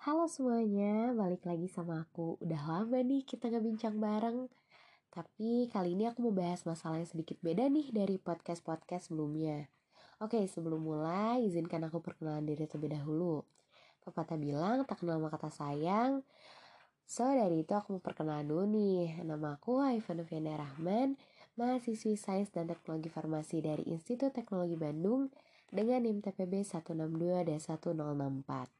Halo semuanya, balik lagi sama aku. Udah lama nih kita nggak bincang bareng. Tapi kali ini aku mau bahas masalah yang sedikit beda nih dari podcast-podcast sebelumnya. Oke, sebelum mulai, izinkan aku perkenalan diri terlebih dahulu. Pepatah bilang, tak kenal kata sayang. So, dari itu aku mau perkenalan dulu nih. Nama aku Haifan Noviana Rahman, mahasiswi Sains dan Teknologi Farmasi dari Institut Teknologi Bandung dengan NIM TPB 162 dan 1064.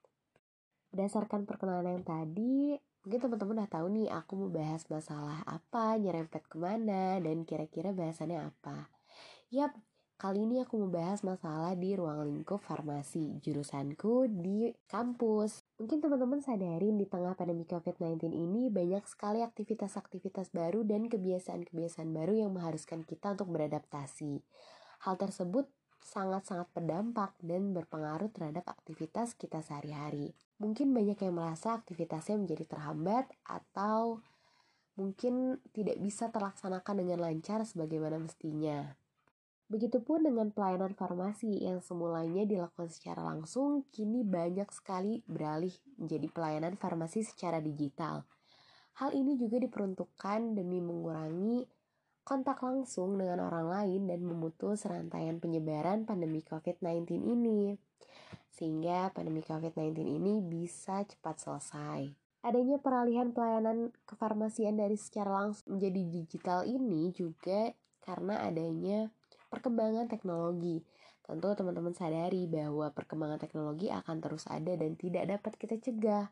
Berdasarkan perkenalan yang tadi, mungkin teman-teman udah tahu nih aku mau bahas masalah apa, nyerempet ke mana, dan kira-kira bahasannya apa. Yap, kali ini aku mau bahas masalah di ruang lingkup farmasi, jurusanku di kampus. Mungkin teman-teman sadarin di tengah pandemi COVID-19 ini banyak sekali aktivitas-aktivitas baru dan kebiasaan-kebiasaan baru yang mengharuskan kita untuk beradaptasi. Hal tersebut sangat-sangat berdampak dan berpengaruh terhadap aktivitas kita sehari-hari. Mungkin banyak yang merasa aktivitasnya menjadi terhambat atau mungkin tidak bisa terlaksanakan dengan lancar sebagaimana mestinya. Begitupun dengan pelayanan farmasi yang semulanya dilakukan secara langsung, kini banyak sekali beralih menjadi pelayanan farmasi secara digital. Hal ini juga diperuntukkan demi mengurangi kontak langsung dengan orang lain dan memutus rantaian penyebaran pandemi COVID-19 ini. Sehingga pandemi COVID-19 ini bisa cepat selesai. Adanya peralihan pelayanan kefarmasian dari secara langsung menjadi digital ini juga karena adanya perkembangan teknologi. Tentu teman-teman sadari bahwa perkembangan teknologi akan terus ada dan tidak dapat kita cegah.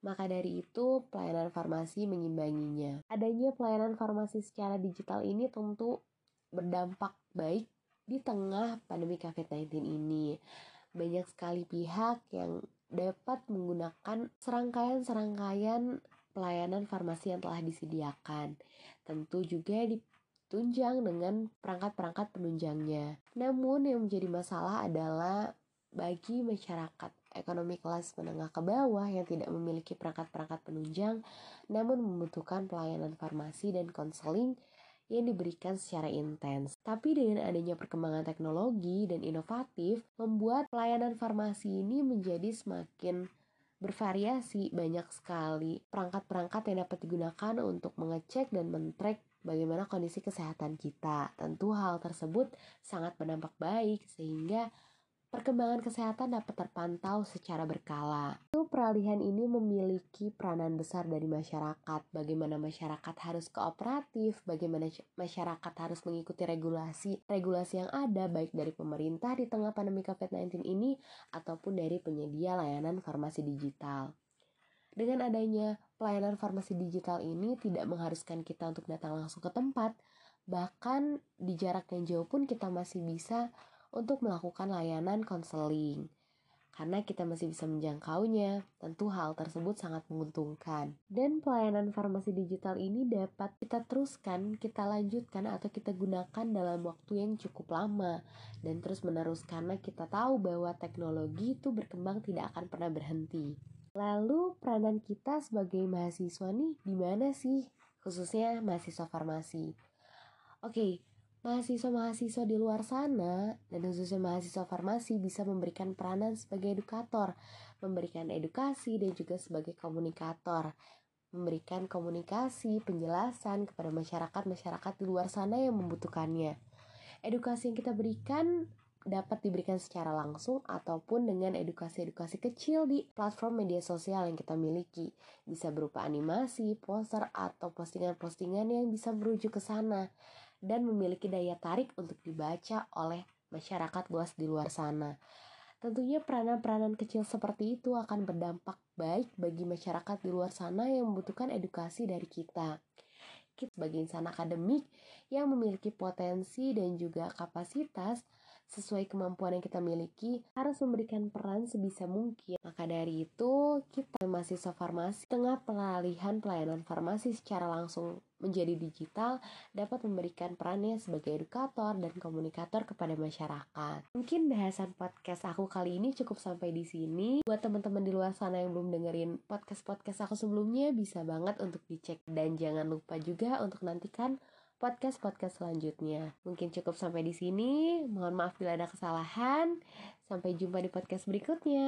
Maka dari itu, pelayanan farmasi mengimbanginya. Adanya pelayanan farmasi secara digital ini tentu berdampak baik di tengah pandemi COVID-19 ini. Banyak sekali pihak yang dapat menggunakan serangkaian-serangkaian pelayanan farmasi yang telah disediakan. Tentu juga ditunjang dengan perangkat-perangkat penunjangnya. Namun yang menjadi masalah adalah bagi masyarakat ekonomi kelas menengah ke bawah yang tidak memiliki perangkat-perangkat penunjang namun membutuhkan pelayanan farmasi dan konseling yang diberikan secara intens. Tapi dengan adanya perkembangan teknologi dan inovatif, membuat pelayanan farmasi ini menjadi semakin bervariasi banyak sekali perangkat-perangkat yang dapat digunakan untuk mengecek dan men-track bagaimana kondisi kesehatan kita. Tentu hal tersebut sangat berdampak baik sehingga perkembangan kesehatan dapat terpantau secara berkala. Peralihan ini memiliki peranan besar dari masyarakat. Bagaimana masyarakat harus kooperatif, bagaimana masyarakat harus mengikuti regulasi regulasi yang ada baik dari pemerintah di tengah pandemi COVID-19 ini ataupun dari penyedia layanan farmasi digital. Dengan adanya pelayanan farmasi digital ini tidak mengharuskan kita untuk datang langsung ke tempat, bahkan di jarak yang jauh pun kita masih bisa untuk melakukan layanan konseling. Karena kita masih bisa menjangkaunya, tentu hal tersebut sangat menguntungkan. Dan pelayanan farmasi digital ini dapat kita teruskan, kita lanjutkan atau kita gunakan dalam waktu yang cukup lama dan terus menerus karena kita tahu bahwa teknologi itu berkembang tidak akan pernah berhenti. Lalu peranan kita sebagai mahasiswa nih di mana sih? Khususnya mahasiswa farmasi. Oke, Mahasiswa-mahasiswa di luar sana dan khususnya mahasiswa farmasi bisa memberikan peranan sebagai edukator, memberikan edukasi dan juga sebagai komunikator, memberikan komunikasi, penjelasan kepada masyarakat-masyarakat di luar sana yang membutuhkannya. Edukasi yang kita berikan dapat diberikan secara langsung ataupun dengan edukasi-edukasi kecil di platform media sosial yang kita miliki. Bisa berupa animasi, poster, atau postingan-postingan yang bisa merujuk ke sana dan memiliki daya tarik untuk dibaca oleh masyarakat luas di luar sana. Tentunya peranan-peranan kecil seperti itu akan berdampak baik bagi masyarakat di luar sana yang membutuhkan edukasi dari kita. Kita sebagai insan akademik yang memiliki potensi dan juga kapasitas sesuai kemampuan yang kita miliki harus memberikan peran sebisa mungkin. Maka dari itu, kita mahasiswa farmasi tengah peralihan pelayanan farmasi secara langsung menjadi digital dapat memberikan perannya sebagai edukator dan komunikator kepada masyarakat. Mungkin bahasan podcast aku kali ini cukup sampai di sini. Buat teman-teman di luar sana yang belum dengerin podcast-podcast aku sebelumnya bisa banget untuk dicek dan jangan lupa juga untuk nantikan podcast-podcast selanjutnya. Mungkin cukup sampai di sini. Mohon maaf bila ada kesalahan. Sampai jumpa di podcast berikutnya.